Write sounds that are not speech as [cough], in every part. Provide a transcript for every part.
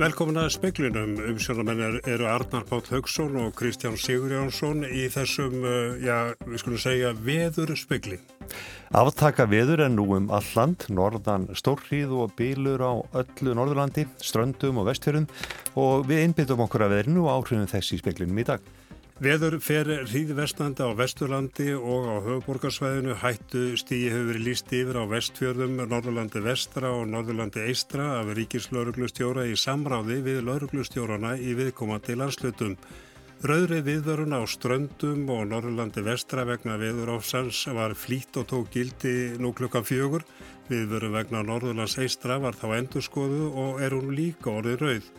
Velkomin að speklinum. Umsjónamenn eru Arnar Páll Haugsson og Kristján Sigurjánsson í þessum, uh, já, við skulum segja, veður spekli. Aftaka veður er nú um alland, norðan stórrið og bílur á öllu Norðurlandi, ströndum og vestfjörðum og við innbyttum okkur að veðrinu og áhrifum þess í speklinum í dag. Veður fer hríðvestnandi á Vesturlandi og á höfuborgarsvæðinu hættu stíi hefur verið líst yfir á vestfjörðum, Norðurlandi vestra og Norðurlandi eistra af ríkislauruglustjóra í samráði við lauruglustjórana í viðkomandi landslutum. Rauðri viðvörun á ströndum og Norðurlandi vestra vegna viðurófsans var flýtt og tók gildi nú klukkan fjögur. Viðvörun vegna Norðurlands eistra var þá endurskoðu og er hún líka orðið rauð.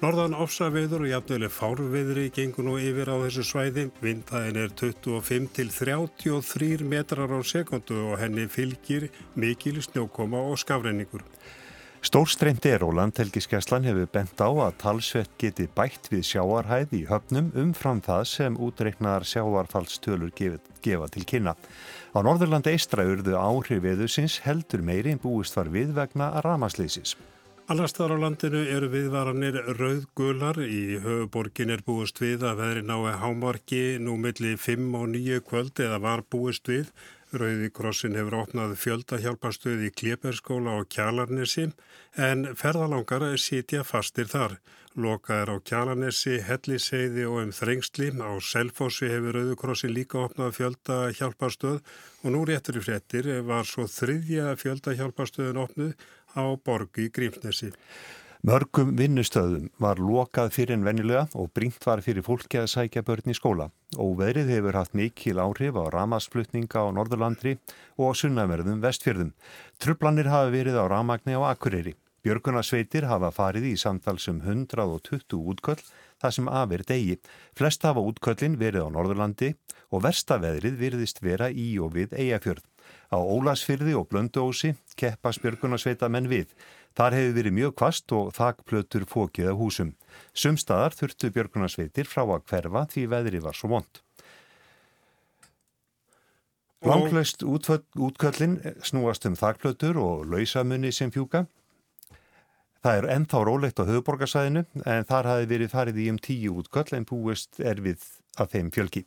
Norðan ofsaveður og jafnveglega fárveðri gengur nú yfir á þessu svæði. Vindhæðin er 25 til 33 metrar á sekundu og henni fylgir mikil snjókoma og skafrenningur. Stórstreint er og landhelgiskeslan hefur bent á að talsvett geti bætt við sjáarhæð í höfnum umfram það sem útreiknaðar sjáarfallstölur gefa til kynna. Á Norðurlandi eistra urðu áhrif veðusins heldur meiri en búist var við vegna ramaslýsis. Allars þar á landinu eru viðvaranir rauðgular. Í höfuborgin er búist við að veðri nái hámarki nú milli 5 og 9 kvöld eða var búist við. Rauði krossin hefur opnað fjöldahjálparstöð í Kleperskóla og Kjalarnesi en ferðalangar sitja fastir þar. Loka er á Kjalarnesi, Helliseiði og um Þrengsli. Á Selfossi hefur Rauði krossin líka opnað fjöldahjálparstöð og nú réttur í frettir var svo þriðja fjöldahjálparstöðun opnuð á borgu í Grímsnesi. Mörgum vinnustöðum var lokað fyrir en vennilega og bringt var fyrir fólki að sækja börn í skóla. Óveðrið hefur haft mikil áhrif á ramasflutninga á Norðurlandri og á sunnaverðum vestfjörðum. Trublanir hafa verið á ramagni á Akureyri. Björgunarsveitir hafa farið í samtalsum 120 útköll þar sem afir degi. Flest hafa útköllin verið á Norðurlandi og verstaveðrið virðist vera í og við Eyjafjörð. Á Ólasfyrði og Blönduósi keppa spjörgunarsveita menn við. Þar hefur verið mjög kvast og þakplötur fókið af húsum. Sumstaðar þurftu björgunarsveitir frá að hverfa því veðri var svo vond. Langlaust útköllin snúast um þakplötur og lausamunni sem fjúka. Það er ennþá rólegt á höfuborgarsæðinu en þar hafi verið farið í um tíu útköll en búist er við að þeim fjölki.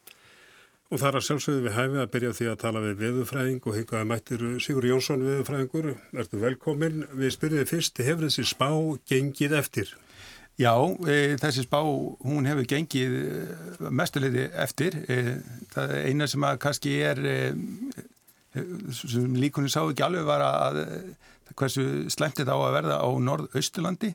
Og það er að sjálfsögðu við hæfið að byrja því að tala við veðufræðing og hingaði mættir Sigur Jónsson veðufræðingur. Ertu velkomin. Við spyrjum fyrst, hefur þessi spá gengið eftir? Já, e, þessi spá, hún hefur gengið e, mestuleiti eftir. E, það eina sem að kannski er, e, sem líkunni sá ekki alveg var að hversu slemt þetta á að verða á norð-austurlandi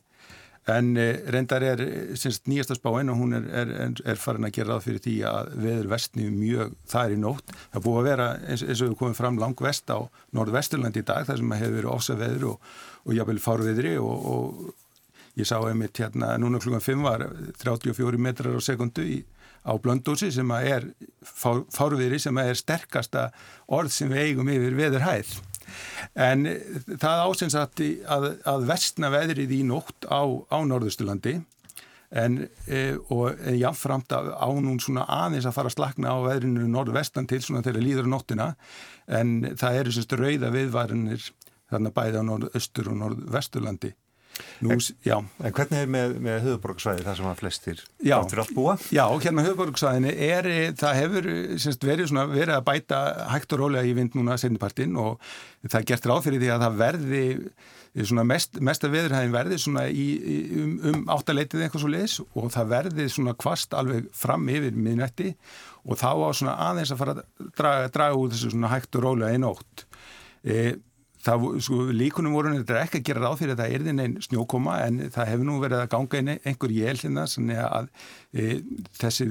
En eh, reyndar er semst nýjasta spáinn og hún er, er, er farin að gera ráð fyrir því að veður vestni mjög þar í nótt. Það búið að vera eins, eins og við komum fram langvest á norðvesturland í dag þar sem hefur verið ósa veður og, og jáfnvel fárveðri og, og ég sá einmitt hérna núna klukkan 5 var 34 metrar á sekundu í, á blöndósi sem er fár, fárveðri sem er sterkasta orð sem við eigum yfir veður hæð. En það ásins að, að, vestna veðrið í nótt á, á norðusturlandi en e, og jáfnframt á nún svona aðeins að fara að slakna á veðrinu norðvestan til svona þegar líður á nóttina. En það eru semst rauða viðvarinir þarna bæði á norðaustur og norðvesturlandi Nú, en, en hvernig er með, með höfuborgsvæði það sem að flestir áttur allt búa? Já, hérna höfuborgsvæðinu er, það hefur semst, verið, svona, verið að bæta hægt og rólega í vind núna sendipartinn og það er gert ráð fyrir því að það verði mest, mesta veðurhæðin verði í, um, um áttaleitið eitthvað svo leis og það verði svona kvast alveg fram yfir miðnetti og þá á svona aðeins að fara að draga, draga úr þessu svona hægt og rólega í nótt. E, það, sko, líkunum voru þetta er ekki að gera ráð fyrir að það er þinn einn snjókoma en það hefur nú verið að ganga inn einhver jél hérna að e, þessi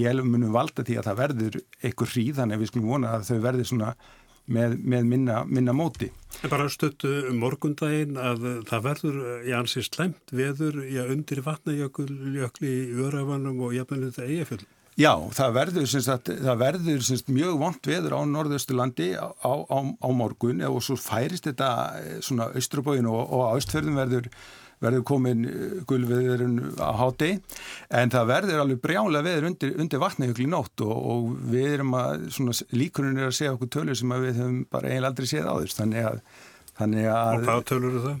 jélum munum valda því að það verður einhver hríð þannig að við skulum vona að þau verður svona með, með minna, minna móti. En bara stöttu morgundaginn að það verður í ansins slemt veður í að undir vatnajökli í örafanum og jafnveg þetta eigafjöld. Já, það verður, sagt, það verður sagt, mjög vond veður á norðausturlandi á, á, á morgun og svo færist þetta eh, svona austrubóin og, á austferðum verður, verður komin eh, gulviðurinn á háti en það verður alveg brjálega veður undir, undir vatnajökli nótt og, og við erum að, líkunum er að segja okkur tölur sem við höfum bara eiginlega aldrei séð á þess þannig að, þannig að Og hvað tölur eru það?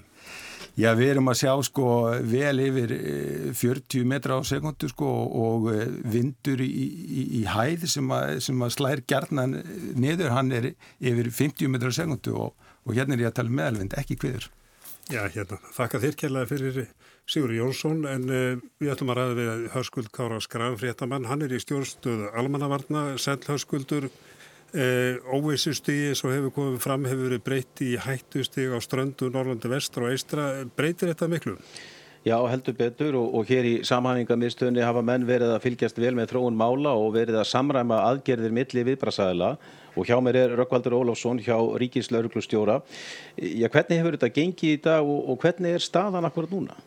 Já, við erum að sjá sko vel yfir 40 metra á sekundu sko og vindur í, í, í hæð sem að, sem að slær gerðnan niður, hann er yfir 50 metra á sekundu og, og hérna er ég að tala um meðalvind, ekki hviður. Já, hérna, þakka þér kærlega fyrir Sigur Jónsson en uh, við ætlum að ræða við Hörskuld Kára Skran, fréttamann, hann er í stjórnstöðu almannavarna, sæl Hörskuldur, Eh, óvissustígi svo hefur komið fram hefur verið breytti í hættustíg á ströndu Norrlandi vestra og eistra breytir þetta miklu? Já heldur betur og, og hér í samhæfingarmiðstöðunni hafa menn verið að fylgjast vel með þróun mála og verið að samræma aðgerðir milli viðbrasæðila og hjá mér er Rökkvaldur Ólafsson hjá Ríkislauruglustjóra. Já hvernig hefur þetta gengið í dag og, og hvernig er staðan akkurat núna?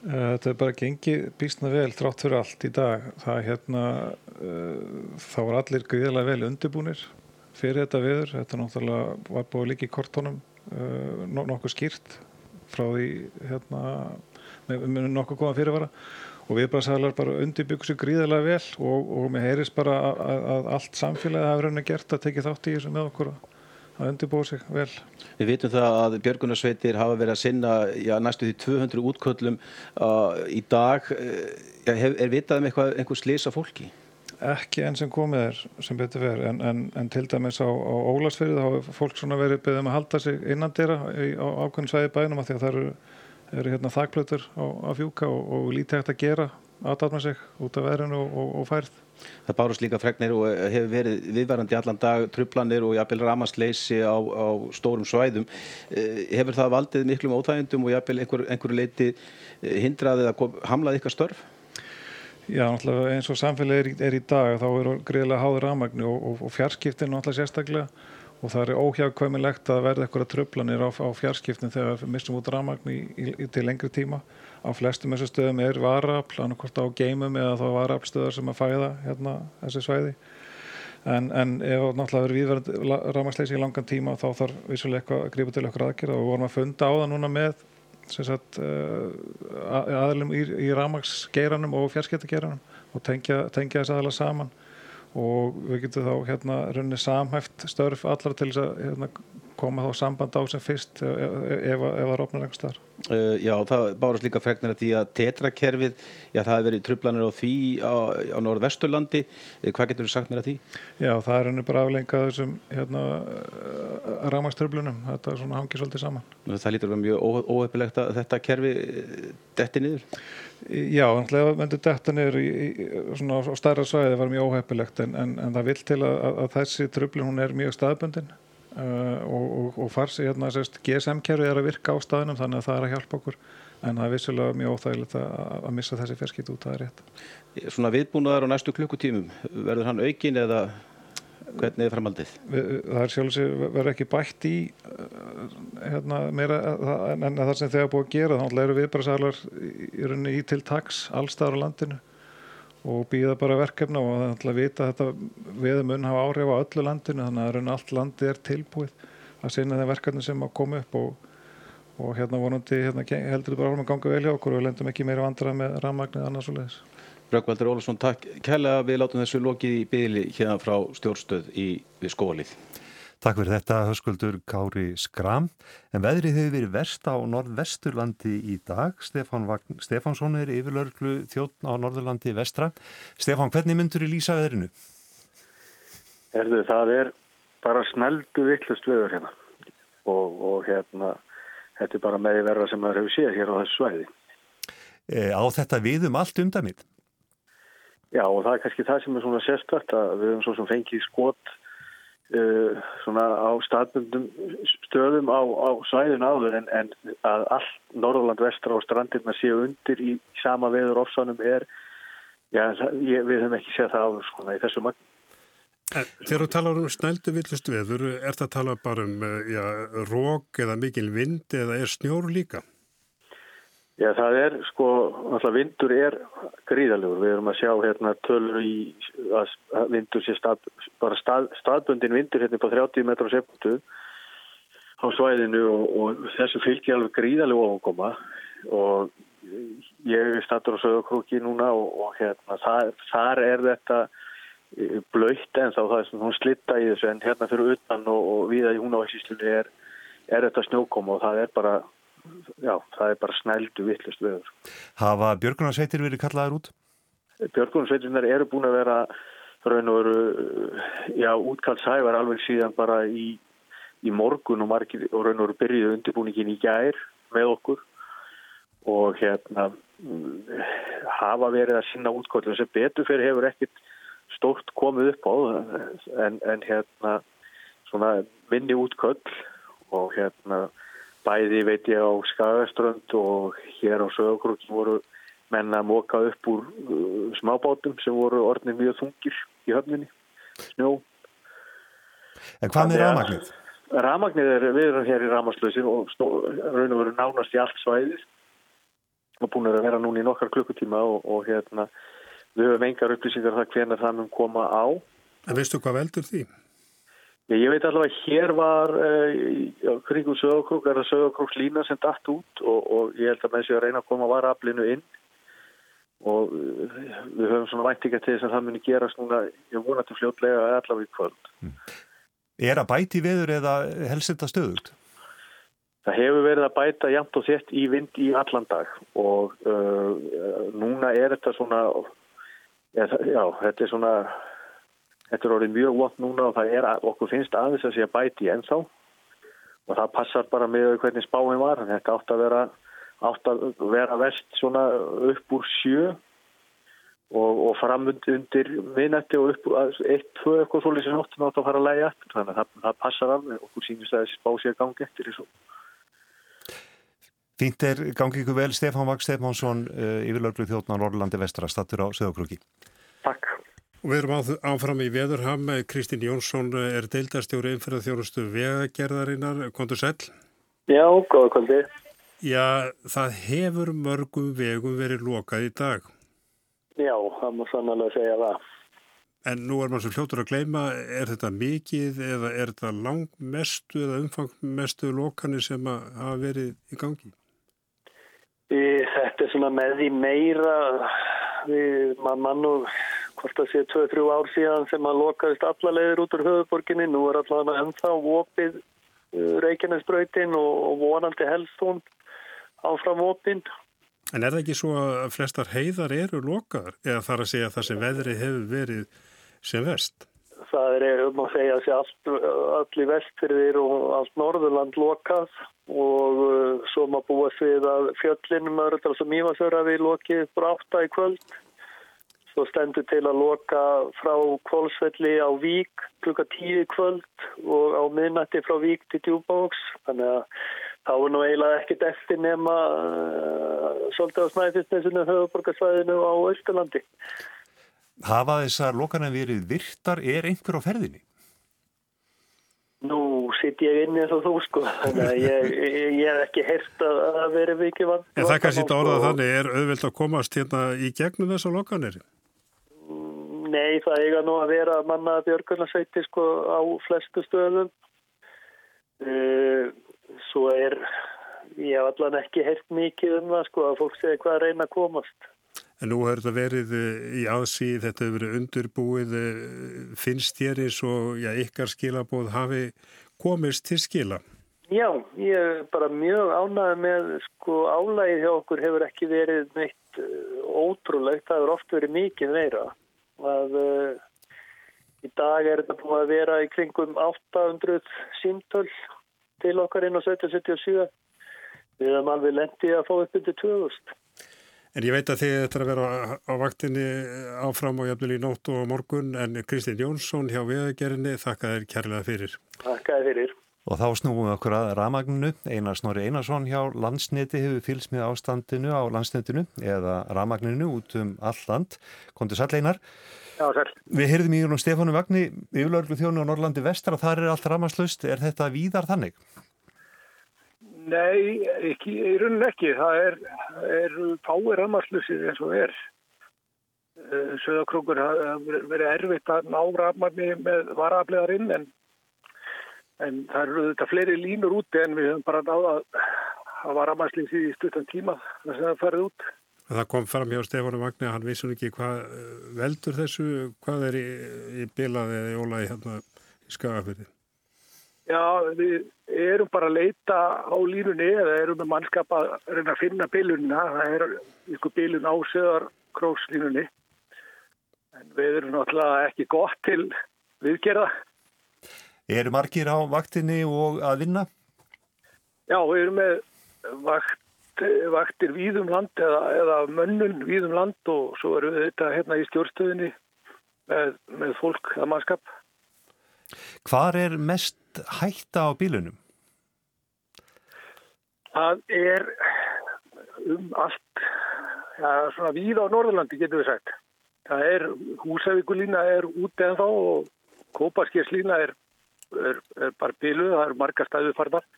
Eh, þetta er bara gengið bísna vel trátt fyrir allt í dag. Það hérna, uh, þá var allir gríðilega vel undirbúnir fyrir þetta viður. Þetta náttúrulega var búið líka í kortónum uh, nokkuð skýrt frá því hérna, með nokkuð góða fyrirvara og við bara undirbyggum sér gríðilega vel og, og mér heyrist bara að, að, að allt samfélagi hafa rauninni gert að tekið þátt í þessu með okkur að undirbúa sig vel. Við vitum það að Björgunarsveitir hafa verið að sinna já, næstu því 200 útköllum uh, í dag. Hef, er vitað um einhver slisa fólki? Ekki enn sem komið er sem betur verið en, en, en til dæmis á, á Ólarsfyrði þá hefur fólk svona verið beðið um að halda sig innan dýra á ákveðin svæði bænum að því að það eru, eru hérna þakplötur á, á fjúka og, og lítið hægt að gera aðdáðna sig út af verðinu og, og, og færð. Það bárust líka fregnir og hefur verið viðvarandi allan dag trublanir og jafnvel ramasleysi á, á stórum svæðum. Eh, hefur það valdið miklum óþægundum og jafnvel einhver, einhverju leiti eh, hindraðið að hamlaði ykkar störf? Já, náttúrulega eins og samfélagi er, er í dag þá eru greiðilega háður rafmagnu og, og, og fjarskiptin náttúrulega sérstaklega og það er óhjákvæmilegt að verða eitthvað tröflanir á, á fjarskiptin þegar við mistum út í, til lengri tíma. Á flestum þessu stöðum er varafl, annarkort á geimum eða þá varaflstöðar sem að fæða hérna þessi svæði. En, en ef náttúrulega verður viðverðandi rafmagnsleysi í langan tíma þá þarf vissulega eitthvað að grípa til eitthvað aðgerða og við vorum að funda á það núna með sagt, uh, aðlum í, í ramagsgeiranum og fjarskiptageiranum og tengja, tengja þess aðla saman. Og við getum þá hérna runni samhæft störf allar til þess að hérna, koma þá samband á sem fyrst ef, ef, ef það er opnað einhver starf. Uh, já, það bárast líka fregnir að því að tetrakerfið, já það hefur verið trublanir á því á, á norðvesturlandi, hvað getur þú sagt mér að því? Já, það er henni bara aflengað þessum hérna, ramagströflunum, þetta svona hangið svolítið saman. Það lítur verið mjög óhefilegt að þetta kerfi detti niður? Já, að myndu detta niður í, í, svona á starra svæði var mjög óhefilegt en, en, en það vil til að, að þessi tröflun Uh, og, og, og farsi hérna GSM-kerfi er að virka á staðinum þannig að það er að hjálpa okkur. En það er vissulega mjög óþægilegt að, að missa þessi ferskitt út, það er rétt. Svona viðbúnaðar á næstu klukkutímum verður hann aukin eða hvernig er framaldið? Það er sjálfsög verður ekki bætt í uh, hérna meira en, en það sem þegar búið að gera þá eru viðbæðarsalar í, í til taks allstaðar á landinu og býða bara verkefna og alltaf að vita að þetta við mun hafa áhrif á öllu landinu þannig að raun allt landi er tilbúið að sinna þeim verkefni sem að koma upp og, og hérna vonandi hérna, heldur þetta bara að ganga vel hjá okkur og við lendum ekki meira vandrað með rammagnið annars og leiðis. Rökkvaldur Ólarsson, takk kærlega við látum þessu lokið í byðli hérna frá stjórnstöð í skólið. Takk fyrir þetta, höskuldur Kári Skram. En veðrið hefur verið verst á norðvesturlandi í dag. Stefán Stefánsson er yfirlörglu þjóttn á norðurlandi vestra. Stefán, hvernig myndur þið lýsa veðrinu? Erðu, það er bara sneldu vittlust veður hérna. Og, og hérna, þetta er bara meði verða sem maður hefur séð hér á þessu svæði. E, á þetta viðum allt undamitt? Já, og það er kannski það sem er svona sérstvært að við höfum svo sem fengið skot Uh, svona á staðbundum stöðum á, á svæðin áður en, en að allt Norðurland vestra og strandirna séu undir í sama veður ofsanum er já, ég, við höfum ekki séð það áður svona í þessu magn Þegar þú talar um snældu villust veður er það að tala bara um eh, rók eða mikil vind eða er snjór líka? Já, það er sko, alltaf vindur er gríðalegur. Við erum að sjá hérna tölur í að vindur sé stað, bara stað, staðbundin vindur hérna på 30 metrar sekundu á svæðinu og, og þessu fylgir alveg gríðalegu ofangoma og ég er statur á sögurkrúki núna og, og hérna þar, þar er þetta blöytt en þá það er svona hún slitta í þessu en hérna fyrir utan og, og viða í húnávægsíslunni er, er þetta snjókoma og það er bara já, það er bara snældu vittlust veður. Hafa björgunarsveitir verið kallaðar út? Björgunarsveitirnar eru búin að vera raun og veru, já, útkallshævar alveg síðan bara í, í morgun og, margir, og raun og veru byrjuði undirbúningin í gær með okkur og hérna hafa verið að sinna útköllum sem betur fyrir hefur ekkit stórt komið upp á en, en hérna svona minni útköll og hérna bæði veit ég á Skagaströnd og hér á Söðokrúkin voru menna að móka upp úr uh, smábátum sem voru orðin mjög þungir í höfninni, snjó. En hvað með ramagnið? Ramagnið er, við erum hér í ramaslösir og raun og veru nánast í allt svæðir og búin að vera núna í nokkar klukkutíma og, og hérna við höfum engar upplýsingar um það hvernig það mun koma á. En veistu hvað veldur því? Ég veit allavega að hér var uh, kringum sögokrók, er það sögokrókslína sem dætt út og, og ég held að með þessu að reyna að koma varaflinu inn og uh, við höfum svona væntinga til þess að það muni gerast núna, ég vona til fljótlega allavega í kvöld. Mm. Er að bæti veður eða helst þetta stöðugt? Það hefur verið að bæta jæmt og þett í vind í allan dag og uh, núna er þetta svona, já þetta er svona Þetta er orðið mjög vott núna og það er okkur finnst aðeins að sé að bæti ennþá og það passar bara með hvernig spáin var. Þetta átt að vera, átt að vera vest svona upp úr sjö og, og fram undir minnetti og upp eitt, tvö eitthvað svolítið sem áttum átt að fara að læja eftir. Þannig að það, það passar alveg okkur sínist að þessi spá sé að gangi eftir þessu. Fínt er gangi ykkur vel Stefán Vag Stefánsson eh, yfirlörglu þjóttnar Orlandi vestra stattur á Söðokrúki. Og við erum áfram í Veðurham. Kristín Jónsson er deildastjóri einfærað þjónustu vegagerðarinnar. Kondur sæl? Já, góða kondi. Já, það hefur mörgum vegum verið lokað í dag. Já, það má sannlega segja það. En nú er maður svo fljótur að gleyma, er þetta mikið eða er þetta langmestu eða umfangmestu lokanir sem hafa verið í gangi? Í, þetta er svona með því meira, við, mann og hvort það sé 2-3 ár síðan sem að lokaðist alla leiðir út úr höfuborginni. Nú er allavega ennþá opið uh, Reykjanesbröytin og vonandi helst hún áfram opinn. En er það ekki svo að flestar heiðar eru lokaðar eða þar að segja að það sem veðri hefur verið sem vest? Það er um að segja að í vestfyrðir og allt norðurland lokað og uh, svo maður búast við að fjöllinu maður, þar sem Ívarsöra við lokið bráta í kvöld Svo stendur til að loka frá Kvolsvelli á Vík klukka tíu kvöld og á minnætti frá Vík til Djúbáks. Þannig að þá er nú eiginlega ekkit eftir nema uh, svolítið á snæðisnesinu höfuborgarsvæðinu á Östurlandi. Hafa þessar lokanar verið virtar? Er einhver á ferðinni? Nú sitt ég inn eins og þú sko, þannig að ég, ég, ég er ekki hert að það veri vikið vant. En það kannski þetta orðað þannig, er auðvilt að komast hérna í gegnum þessar lokanir? Nei, það eiga nú að vera manna björgunarsveiti sko á flestu stöðum. Uh, svo er, ég hef allan ekki hert mikið um það sko að fólk segja hvað að reyna að komast. En nú hefur þetta verið eh, í aðsíð, þetta hefur verið undurbúið, eh, finnst þér eins og já, ykkar skilabóð hafi komist til skila? Já, ég er bara mjög ánægð með sko álægið hjá okkur hefur ekki verið neitt ótrúlegt, það hefur oft verið mikið meira að uh, í dag er þetta búin að vera í kringum 800 símtöl til okkar inn á 1777 við hefum alveg lendið að fá upp undir 2000 En ég veit að þið er að vera á vaktinni áfram og jafnvel í nótt og morgun en Kristinn Jónsson hjá viðagerinni þakka þér kærlega fyrir. Þakka þér fyrir Og þá snúum við okkur að ramagninu. Einar Snorri Einarsson hjá landsniti hefur fylgst með ástandinu á landsnitinu eða ramagninu út um all land. Kondur sæl Einar. Já, sæl. Við heyrðum í Jón Stefánu Vagni, yfirlörglu þjónu á Norrlandi vestar og þar er allt ramaslust. Er þetta víðar þannig? Nei, ekki, í rauninni ekki. Það er, er fáir ramarslusir eins og er. Eh, Söðakrókur hafa verið erfitt að ná ramagni með varaflegarinn en En það eru þetta fleiri línur úti en við höfum bara náða að vara maðurslýsi í stuttan tíma þess að það farið út. Það kom fram hjá Stefánu Magni að hann vissun ekki hvað eh, veldur þessu, hvað er í, í bilaði eða í ólaði hérna í skagafyrði? Já, við erum bara að leita á línunni eða erum með mannskap að reyna að finna bilunina. Það er ykkur bilun á söðarkrókslínunni. En við erum náttúrulega ekki gott til viðgerða. Eru margir á vaktinni og að vinna? Já, við erum með vakt, vaktir víðum land eða, eða mönnun víðum land og svo erum við þetta hérna í stjórnstöðinni með, með fólk að mannskap. Hvar er mest hætta á bílunum? Það er um allt, ja, svona víð á Norðurlandi getur við sagt. Það er, húsavíkulína er úti en þá og kóparskjerslína er, er, er bara bíluð, það er marga stæðu farðar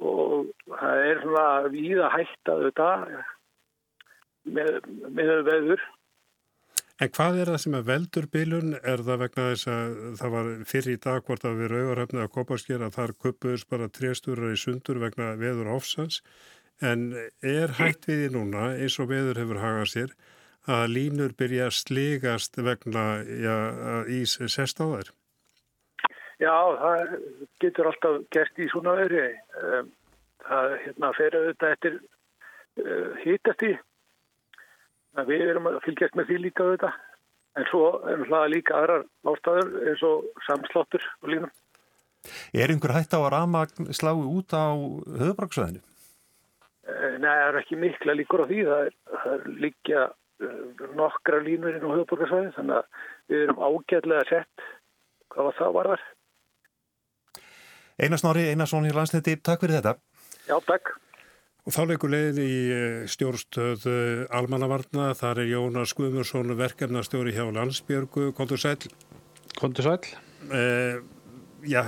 og það er svona víð að hætta þetta með, með veður. En hvað er það sem er veldur bílun? Er það vegna þess að það var fyrir í dag hvort að við rauðarhafnið að kopaskera að þar köpuðus bara trésturur í sundur vegna veður ofsans en er hægt við í núna eins og veður hefur hagað sér að línur byrja að sligast vegna já, ís sest á þær? Já, það getur alltaf gert í svona öðru. Það hérna, fer auðvitað eftir uh, hítast í Við erum að fylgjast með því líka auðvitað en svo er það líka aðrar ástæður eins og samsláttur og línum. Er einhver hætt á að ramagn slái út á höfubraksvæðinu? Nei, það er ekki mikla líkur á því. Það er, það er líka nokkra línur inn á höfuborgarsvæði þannig að við erum ágætlega sett hvað það var þar. Einar Snorri, Einarsson í landsniti, takk fyrir þetta. Já, takk. Og þá leikur leiðin í eh, stjórnstöð eh, almannavarna, þar er Jónas Guðmursson verkefnastjóri hjá Landsbjörgu, kontur sæl. Kontur sæl. Eh, já,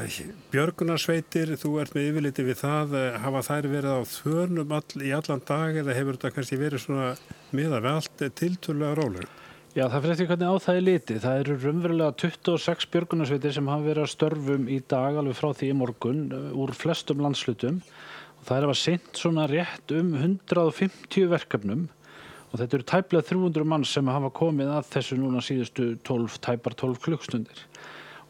Björgunarsveitir, þú ert með yfirliti við það, eh, hafa þær verið á þörnum all, í allan dag eða hefur þetta kannski verið svona miða við allt tilturlega róleg? Já, það fyrir eftir hvernig á það er litið. Það eru rumverulega 26 björgunarsveitir sem hafa verið að störfum í dag alveg frá því í morgun úr flestum landslutum Það er að sint svona rétt um 150 verkefnum og þetta eru tæplega 300 mann sem hafa komið að þessu núna síðustu 12, tæpar 12 klukkstundir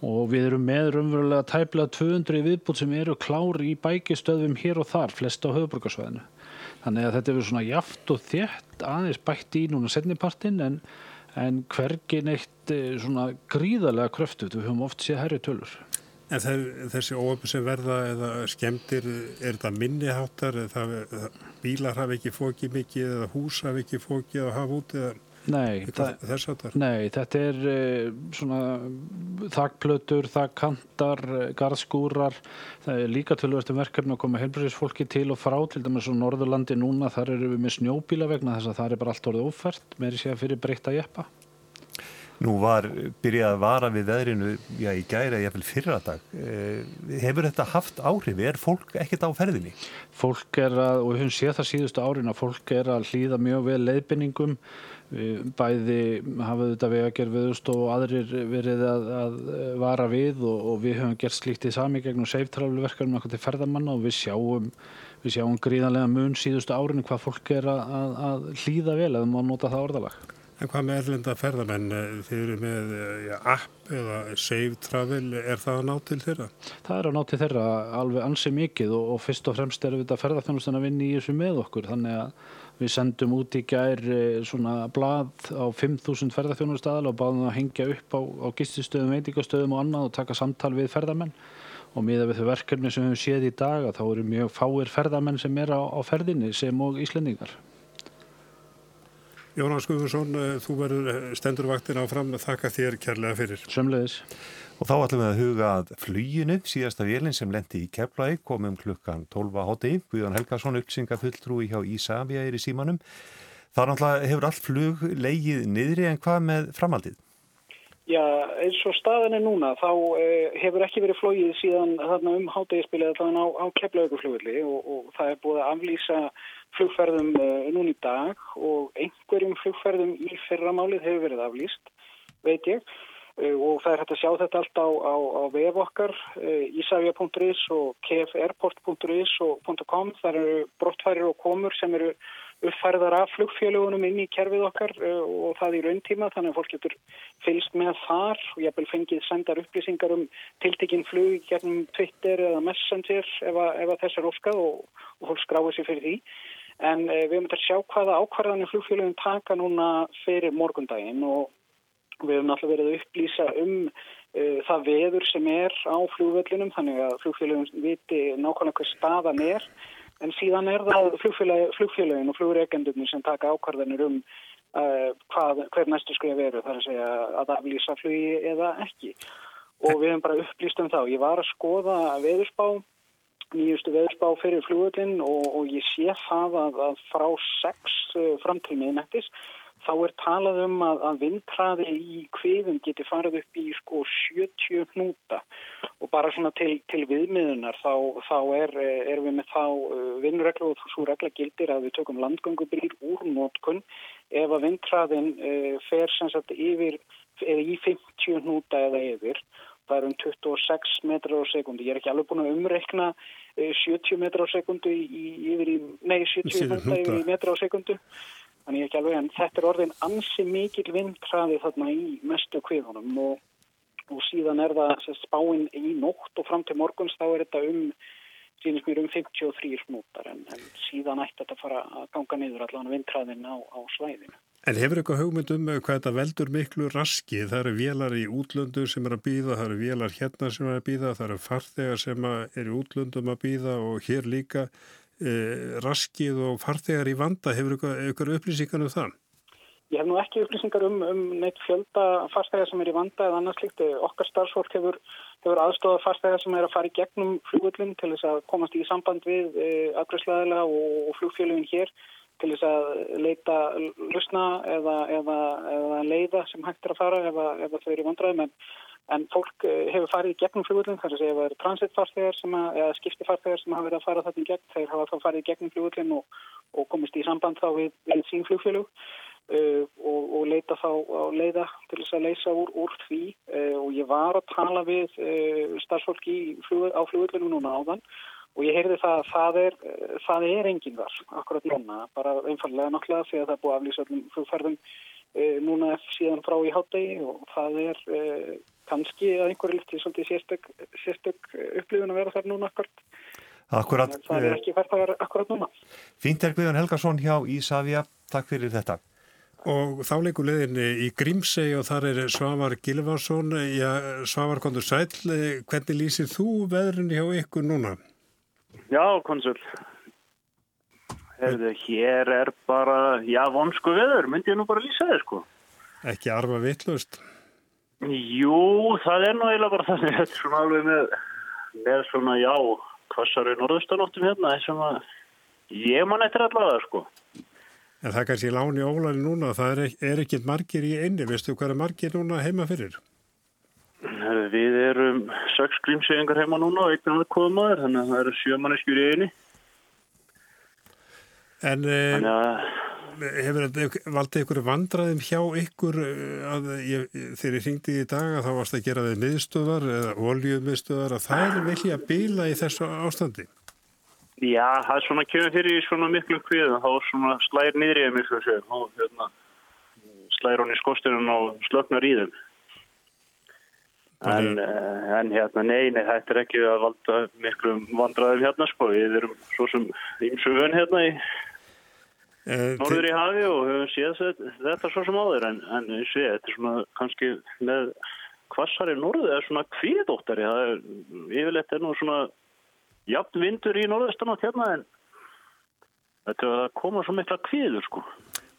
og við erum með raunverulega tæplega 200 viðbútt sem eru klári í bækistöðum hér og þar, flest á höfuborgarsvæðinu. Þannig að þetta er svona jaft og þétt aðeins bætt í núna setnipartin en, en hvergin eitt eh, svona gríðarlega kröftut, við höfum oft séð herri tölur. En þessi óöfn sem verða eða skemmtir, er þetta minniháttar, bílar hafa ekki fókið mikið eða hús hafa ekki fókið að hafa út eða nei, áttar? Nei, þetta er uh, svona þakkplötur, þakkantar, garðskúrar, það er líka tölvörstum verkefni að koma helbriðsfólki til og frá, til dæmis á Norðurlandi núna, þar eru við með snjóbíla vegna þess að það er bara allt orðið ófært, með því að fyrir breyta jeppa. Nú var byrjað að vara við veðrinu já, í gæra eða fyrra dag. Eh, hefur þetta haft áhrif? Er fólk ekkert á ferðinni? Fólk er að, og við höfum séð það síðustu árin að fólk er að hlýða mjög vel leiðbenningum. Bæði hafa þetta vegagerð viðust og aðrir verið að, að vara við og, og við höfum gert slíkt í sami gegnum seiftræfluverkarinn okkur til ferðamanna og við sjáum, við sjáum gríðanlega mun síðustu árin hvað fólk er að, að hlýða vel eða maður nota það orðalag. En hvað með erlenda ferðamenn? Þeir eru með ja, app eða save travel, er það að ná til þeirra? Það er að ná til þeirra alveg ansið mikið og, og fyrst og fremst er við ferðarþjónustan að vinna í þessu með okkur þannig að við sendum út í gær svona blad á 5.000 ferðarþjónustadal og báðum að hengja upp á, á gististöðum, veitingastöðum og annað og taka samtal við ferðamenn og miða við þau verkefni sem við séð í dag að þá eru mjög fáir ferðamenn sem er á, á ferðinni sem og Íslendingar. Jónas Guðmundsson, eh, þú verður eh, stendurvaktin áfram, þakka þér kærlega fyrir. Sömleðis. Og þá ætlum við að huga að flýjunu, síðasta vélinn sem lendi í Keflæk, komum klukkan 12 á háti, Guðjón Helgarsson, uppsingafulltrúi hjá Ísafja er í símanum. Það náttúrulega hefur allt flug leigið niðri en hvað með framaldið? Já, eins og staðan er núna, þá eh, hefur ekki verið flóið síðan þarna um hátegispilið þannig á, á Keflauguflugulli og, og það er búið að aflýsa flugferðum uh, núna í dag og einhverjum flugferðum í fyrramálið hefur verið aflýst, veit ég. Uh, og það er hægt að sjá þetta allt á, á, á vef okkar, uh, isavia.is og kfairport.is og .com. Það eru brottfærir og komur sem eru uppfærðar af flugfélagunum inn í kerfið okkar og það í rauntíma þannig að fólk getur fylst með þar og ég hef fengið sendar upplýsingar um tiltekinn flug gernum Twitter eða Messenger ef, að, ef að þess er óskað og, og fólk skráið sér fyrir því. En uh, við höfum þetta að sjá hvaða ákvarðanir flugfélagin taka núna fyrir morgundaginn og við höfum alltaf verið að upplýsa um uh, það veður sem er á flugvöllinum þannig að flugfélagin viti nákvæmlega hvað staðan er En síðan er það flugfélagin og flugreikendunum sem taka ákvarðanir um uh, hvað, hver næstu skrif veru, þar að segja að aflýsa flugi eða ekki. Og við hefum bara upplýst um þá. Ég var að skoða veðurspá, nýjustu veðurspá fyrir flugvöldin og, og ég sé það að, að frá 6 uh, fram til miðnættis þá er talað um að, að vindræði í kviðum geti farið upp í sko 70 hnúta. Og bara svona til, til viðmiðunar þá, þá er, er við með þá uh, vinnreglu og svo regla gildir að við tökum landgöngubrýr úr nótkun ef að vindræðin fer sem sagt yfir eða í 50 hnúta eða yfir það er um 26 metrar á sekundi ég er ekki alveg búin að umreikna 70 metrar á sekundi í, yfir í, nei 70 hnúta yfir í metrar á sekundu Þannig ekki alveg en þetta er orðin ansi mikil vindkraði þarna í mestu kviðunum og, og síðan er það spáinn í nótt og fram til morguns þá er þetta um, sínist mér um 53 smútar en, en síðan ætti þetta að fara að ganga niður allavega vindkraðin á, á svæðinu. En hefur eitthvað hugmynd um hvað þetta veldur miklu raski? Það eru vélar í útlöndu sem er að býða, það eru vélar hérna sem er að býða, það eru farþegar sem er í útlöndum að býða og hér líka eh, raskið og farþegar í vanda, hefur ykkur upplýsingar um það? Ég hef nú ekki upplýsingar um, um neitt fjölda farþegar sem er í vanda eða annars líkt. Okkar starfsfólk hefur, hefur aðstofað farþegar sem er að fara í gegnum flugullin til þess að komast í samband við eh, agresslæðilega og, og flugfélugin hér til þess að leita lusna eða, eða, eða leiða sem hægt er að fara ef, ef þau eru vandræðum en En fólk eh, hefur farið í gegnum fljóðullin, þar að segja að það eru transitfarþegar eða skiptifarþegar sem hafa verið að fara þetta í gegn. Þeir hafa þá farið í gegnum fljóðullin og, og komist í samband þá við, við sín fljóðfélug uh, og, og leita þá á leiða til þess að leysa úr, úr því. Uh, og ég var að tala við uh, starfsfólki á fljóðullinu núna áðan og ég heyrði það að það er, það er enginn þar akkurat núna, bara einfallega náttúrulega því að það er búið að aflýsa allum fljóðferðum núna síðan frá í hátegi og það er kannski að einhverju lífti svolítið sérstök, sérstök upplifun að vera þar núna akkurat. Akkurat. Það er ekki verðt að vera akkurat núna. Fínt er Guðan Helgarsson hjá Ísafja. Takk fyrir þetta. Og þá leikur leðinni í Grímsei og þar er Svavar Gilvarsson. Já, Svavar kontur sæl. Hvernig lýsir þú veðrunni hjá ykkur núna? Já, konsul. Herðu, hér er bara, já, vonsku veður. Myndi ég nú bara lýsa þið, sko. Ekki arfa vittlust. Jú, það er nú eiginlega bara þannig þetta er svona alveg með, með svona já, hvassar í norðustanóttum hérna sem að ég man eftir allavega sko. En það kannski láni ólæni núna, það er, er ekkit margir í einni, veistu hvað er margir núna heima fyrir? Við erum sex grímsögingar heima núna og einn annar komaður, þannig að það eru sjömaneskjur í einni. En... Þannig að hefur þetta valdið ykkur vandraðum hjá ykkur eh, að ég, þegar ég ringdi í dag að þá varst að gera þið miðstöðar eða oljum-miðstöðar að það er velja að bila í þessu ástandi? Já, það er svona kemur fyrir í svona miklu kviðum þá svona slæðir niður í mig og hérna, slæðir hún í skostunum og slöknar í þeim en, eh, en hérna neini þetta er ekki að valda miklu vandraðum hérna sko, við erum svo sem ímsu vön hérna í Uh, Norður í hafi og höfum séð þetta svo sem áður. En, en ég sé, þetta er svona kannski með kvassari norðu eða svona kvíðdóttari það er, yfirleitt er nú svona jafn vindur í norðustan átt hérna en þetta er að koma svo mikla kvíður sko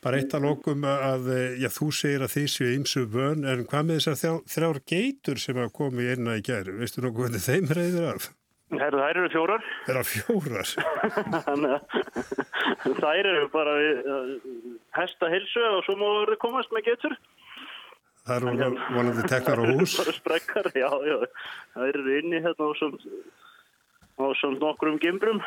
Bara eitt að lókum að, já þú segir að því séu ymsu vön en hvað með þessar þrjár geitur sem að komi einna í gæri, veistu nokkuð hvernig þeim reyður af? Herru, þær eru fjórar. Það eru fjórar? [laughs] Þær eru bara við hesta hilsu og svo móður komast með getur. Það eru vonandi tekkar á [laughs] hús? Það eru sprekkar, já, já. Það eru inni hérna á svona nokkrum gimbrum.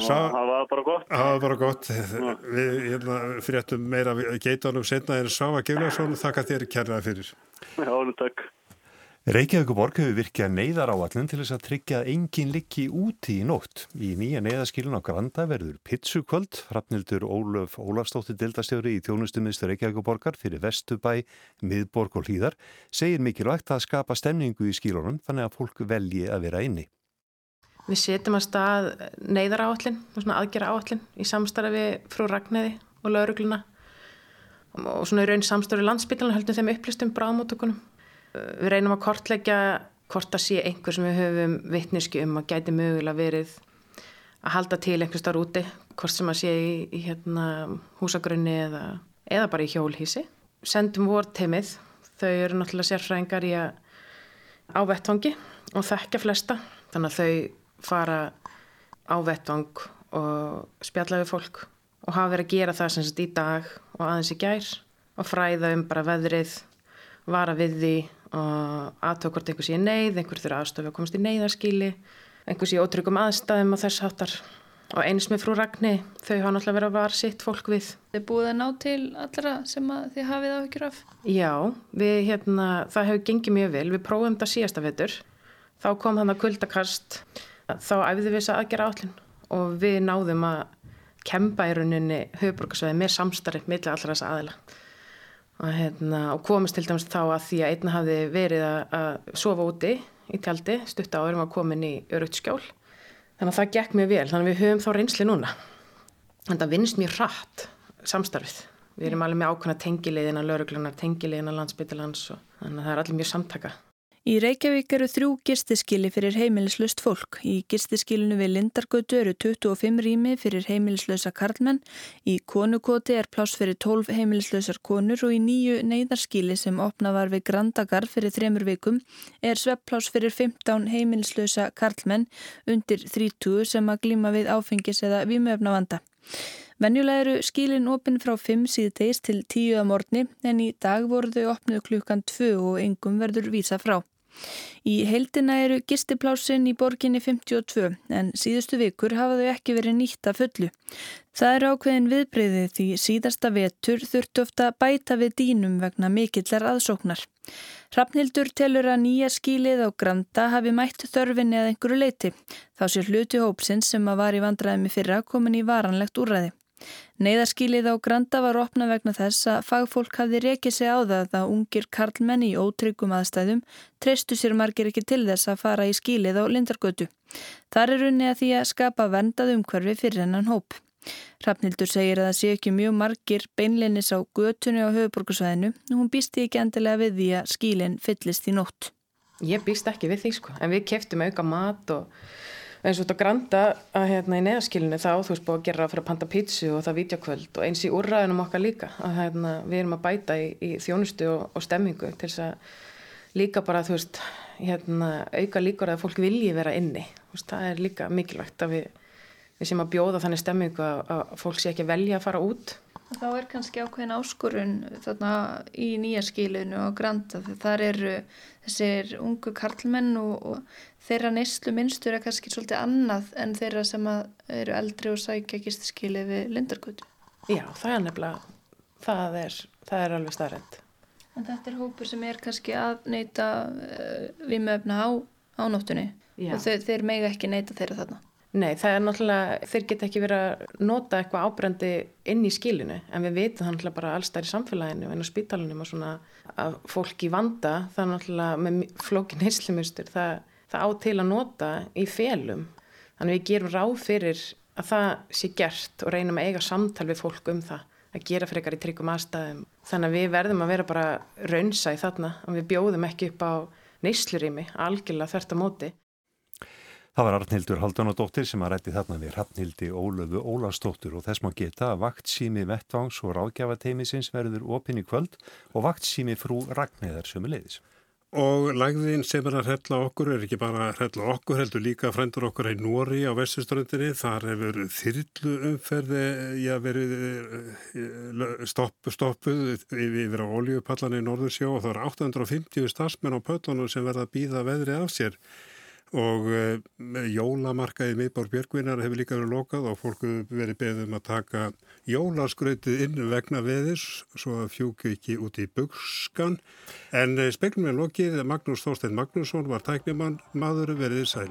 Sá, það var bara gott. Það var bara gott. Við hérna, fréttum meira geitunum senna en Sáva Giljarsson, þakka þér kærlega fyrir. Já, takk. Reykjavíkuborg hefur virkjað neyðar áallin til þess að tryggja að enginn liggi úti í nótt. Í nýja neyðaskilun á Granda verður pizzukvöld. Hrafnildur Ólaf Ólafstóttir dildastjóri í þjónustumistur Reykjavíkuborgar fyrir Vestubæ, Miðborg og Hlýðar segir mikilvægt að skapa stemningu í skilunum þannig að fólk velji að vera inni. Við setjum að stað neyðar áallin, svona aðgera áallin í samstarfi frú Ragnæði og laurugluna og svona í raun samstarfi landsbytlan höldum þeim upplistum bráðmótökunum við reynum að kortleggja hvort að sé einhver sem við höfum vittneski um að gæti mögulega verið að halda til einhver starf úti hvort sem að sé í, í hérna, húsagrunni eða, eða bara í hjólhísi sendum vorteimið þau eru náttúrulega sérfræðingar í að á vettvangi og þekkja flesta. Þannig að þau fara á vettvang og spjalla við fólk og hafa verið að gera það sem sagt í dag og aðeins í gær og fræða um bara veðrið vara við því og aðtöku hvort einhversi er neyð, einhver þurfa aðstofi að komast í neyðarskíli, einhversi í ótryggum aðstæðum og þess hattar og eins með frú Ragni, þau hafa náttúrulega verið að var sitt fólk við. Þið búið að ná til allra sem þið hafið áhyggjur af? Já, við hérna, það hefur gengið mjög vel, við prófum þetta síðasta vettur, þá kom þannig að kuldakast, þá æfðum við þess að aðgera állin og við náðum að kempa í rauninni höfuborgarsvæði með samstarri millir allra þessa aðila. Og, hérna, og komist til dæmis þá að því að einna hafi verið að, sofa úti í tjaldi stutt á erum að komin í örugt skjól. Þannig að það gekk mjög vel þannig að við höfum þá reynsli núna. Að það vinst mjög rætt samstarfið. Við erum alveg með ákvæmna tengilegina lauruglunar, tengilegina landsbyttilans þannig að það er allir mjög samtaka Í Reykjavík eru þrjú gistiskili fyrir heimilislust fólk. Í gistiskilinu við Lindargötu eru 25 rými fyrir heimilislösa karlmenn, í konukoti er pláss fyrir 12 heimilislösar konur og í nýju neyðarskili sem opna var við Grandagar fyrir þremur vikum er sveppláss fyrir 15 heimilislösa karlmenn undir 30 sem að glíma við áfengis eða výmöfna vanda. Venjulega eru skilin opinn frá 5 síðdeis til 10 að morgni en í dag voru þau opnuð klukkan 2 og engum verður vísa frá. Í heildina eru gistiplásin í borginni 52 en síðustu vikur hafa þau ekki verið nýtt að fullu. Það er ákveðin viðbreyði því síðasta vetur þurftu ofta bæta við dýnum vegna mikillar aðsóknar. Hrafnildur telur að nýja skílið á Granda hafi mætt þörfinni að einhverju leiti. Þá sé hluti hópsins sem að var í vandræðimi fyrra komin í varanlegt úrræði. Neiðarskílið á Granda var opna vegna þess að fagfólk hafði rekið sig á það að ungir karlmenn í ótryggum aðstæðum treystu sér margir ekki til þess að fara í skílið á Lindargötu. Þar er unni að því að skapa vendað umhverfi fyrir hennan hóp. Hrafnildur segir að það sé ekki mjög margir beinleinis á götunni á höfuborgarsvæðinu og hún býsti ekki endilega við því að skílinn fyllist í nótt. Ég býst ekki við því sko, en við keftum auka mat og eins og þetta granta að hérna í neðaskilinu þá þú veist búið að gera fyrir að panta pítsu og það vítjakvöld og eins í úrræðunum okkar líka að hérna, við erum að bæta í, í þjónustu og, og stemmingu til þess að líka bara þú veist hérna, auka líkur að fólk vilji vera inni. Veist, það er líka mikilvægt að við, við sem að bjóða þannig stemmingu að, að fólk sé ekki velja að fara út Þá er kannski ákveðin áskorun þarna í nýja skilinu og granta þar eru þessir ungu karlmenn og, og þeirra neyslu minnstur er kannski svolítið annað en þeirra sem eru eldri og sækja gistiskili við lindarkutu. Já, það er nefnilega, það er, það er alveg starrend. En þetta er hópur sem er kannski að neyta uh, eh, við möfna á, á nóttunni Já. og þeir, þeir mega ekki neyta þeirra þarna. Nei, það er náttúrulega, þeir geta ekki verið að nota eitthvað ábrendi inn í skilinu en við veitum það náttúrulega bara allstæðir í samfélaginu en á spítalunum og svona að fólk í vanda, það er náttúrulega með flókin heislimunstur, það, það á til að nota í felum. Þannig við gerum ráð fyrir að það sé gert og reynum að eiga samtal við fólk um það, að gera fyrir eitthvað í tryggum aðstæðum, þannig að við verðum að vera bara raunsa í þarna og við bjóðum ekki upp á neyslurými algjörlega þert á móti Það var Arnhildur Haldunadóttir sem að rætti þarna við Rafnhildi Ólöfu Ólastóttur og þess má geta að vaktsými vettvangs og ráðgjafateimisins verður opinn í kvöld og vaktsými frú Ragnæðar sömuleiðis. Og lagðin sem er að hrella okkur er ekki bara að hrella okkur, heldur líka frendur okkur í Nóri á vestuströndinni. Þar hefur þyrlu umferði já, verið eh, stopp, stoppuð yfir á oljupallan í Norðursjó og það er 850 stafsmenn á pötunum sem verða að býða veðri af sér og uh, jólamarkaði miðbár Björgvinar hefur líka verið lokað og fólku verið beðum að taka jólaskrautið inn vegna veðis svo að fjúku ekki út í bukskan en uh, speklum er lokið. Magnús Þorstein Magnússon var tæknimann maður verið sæl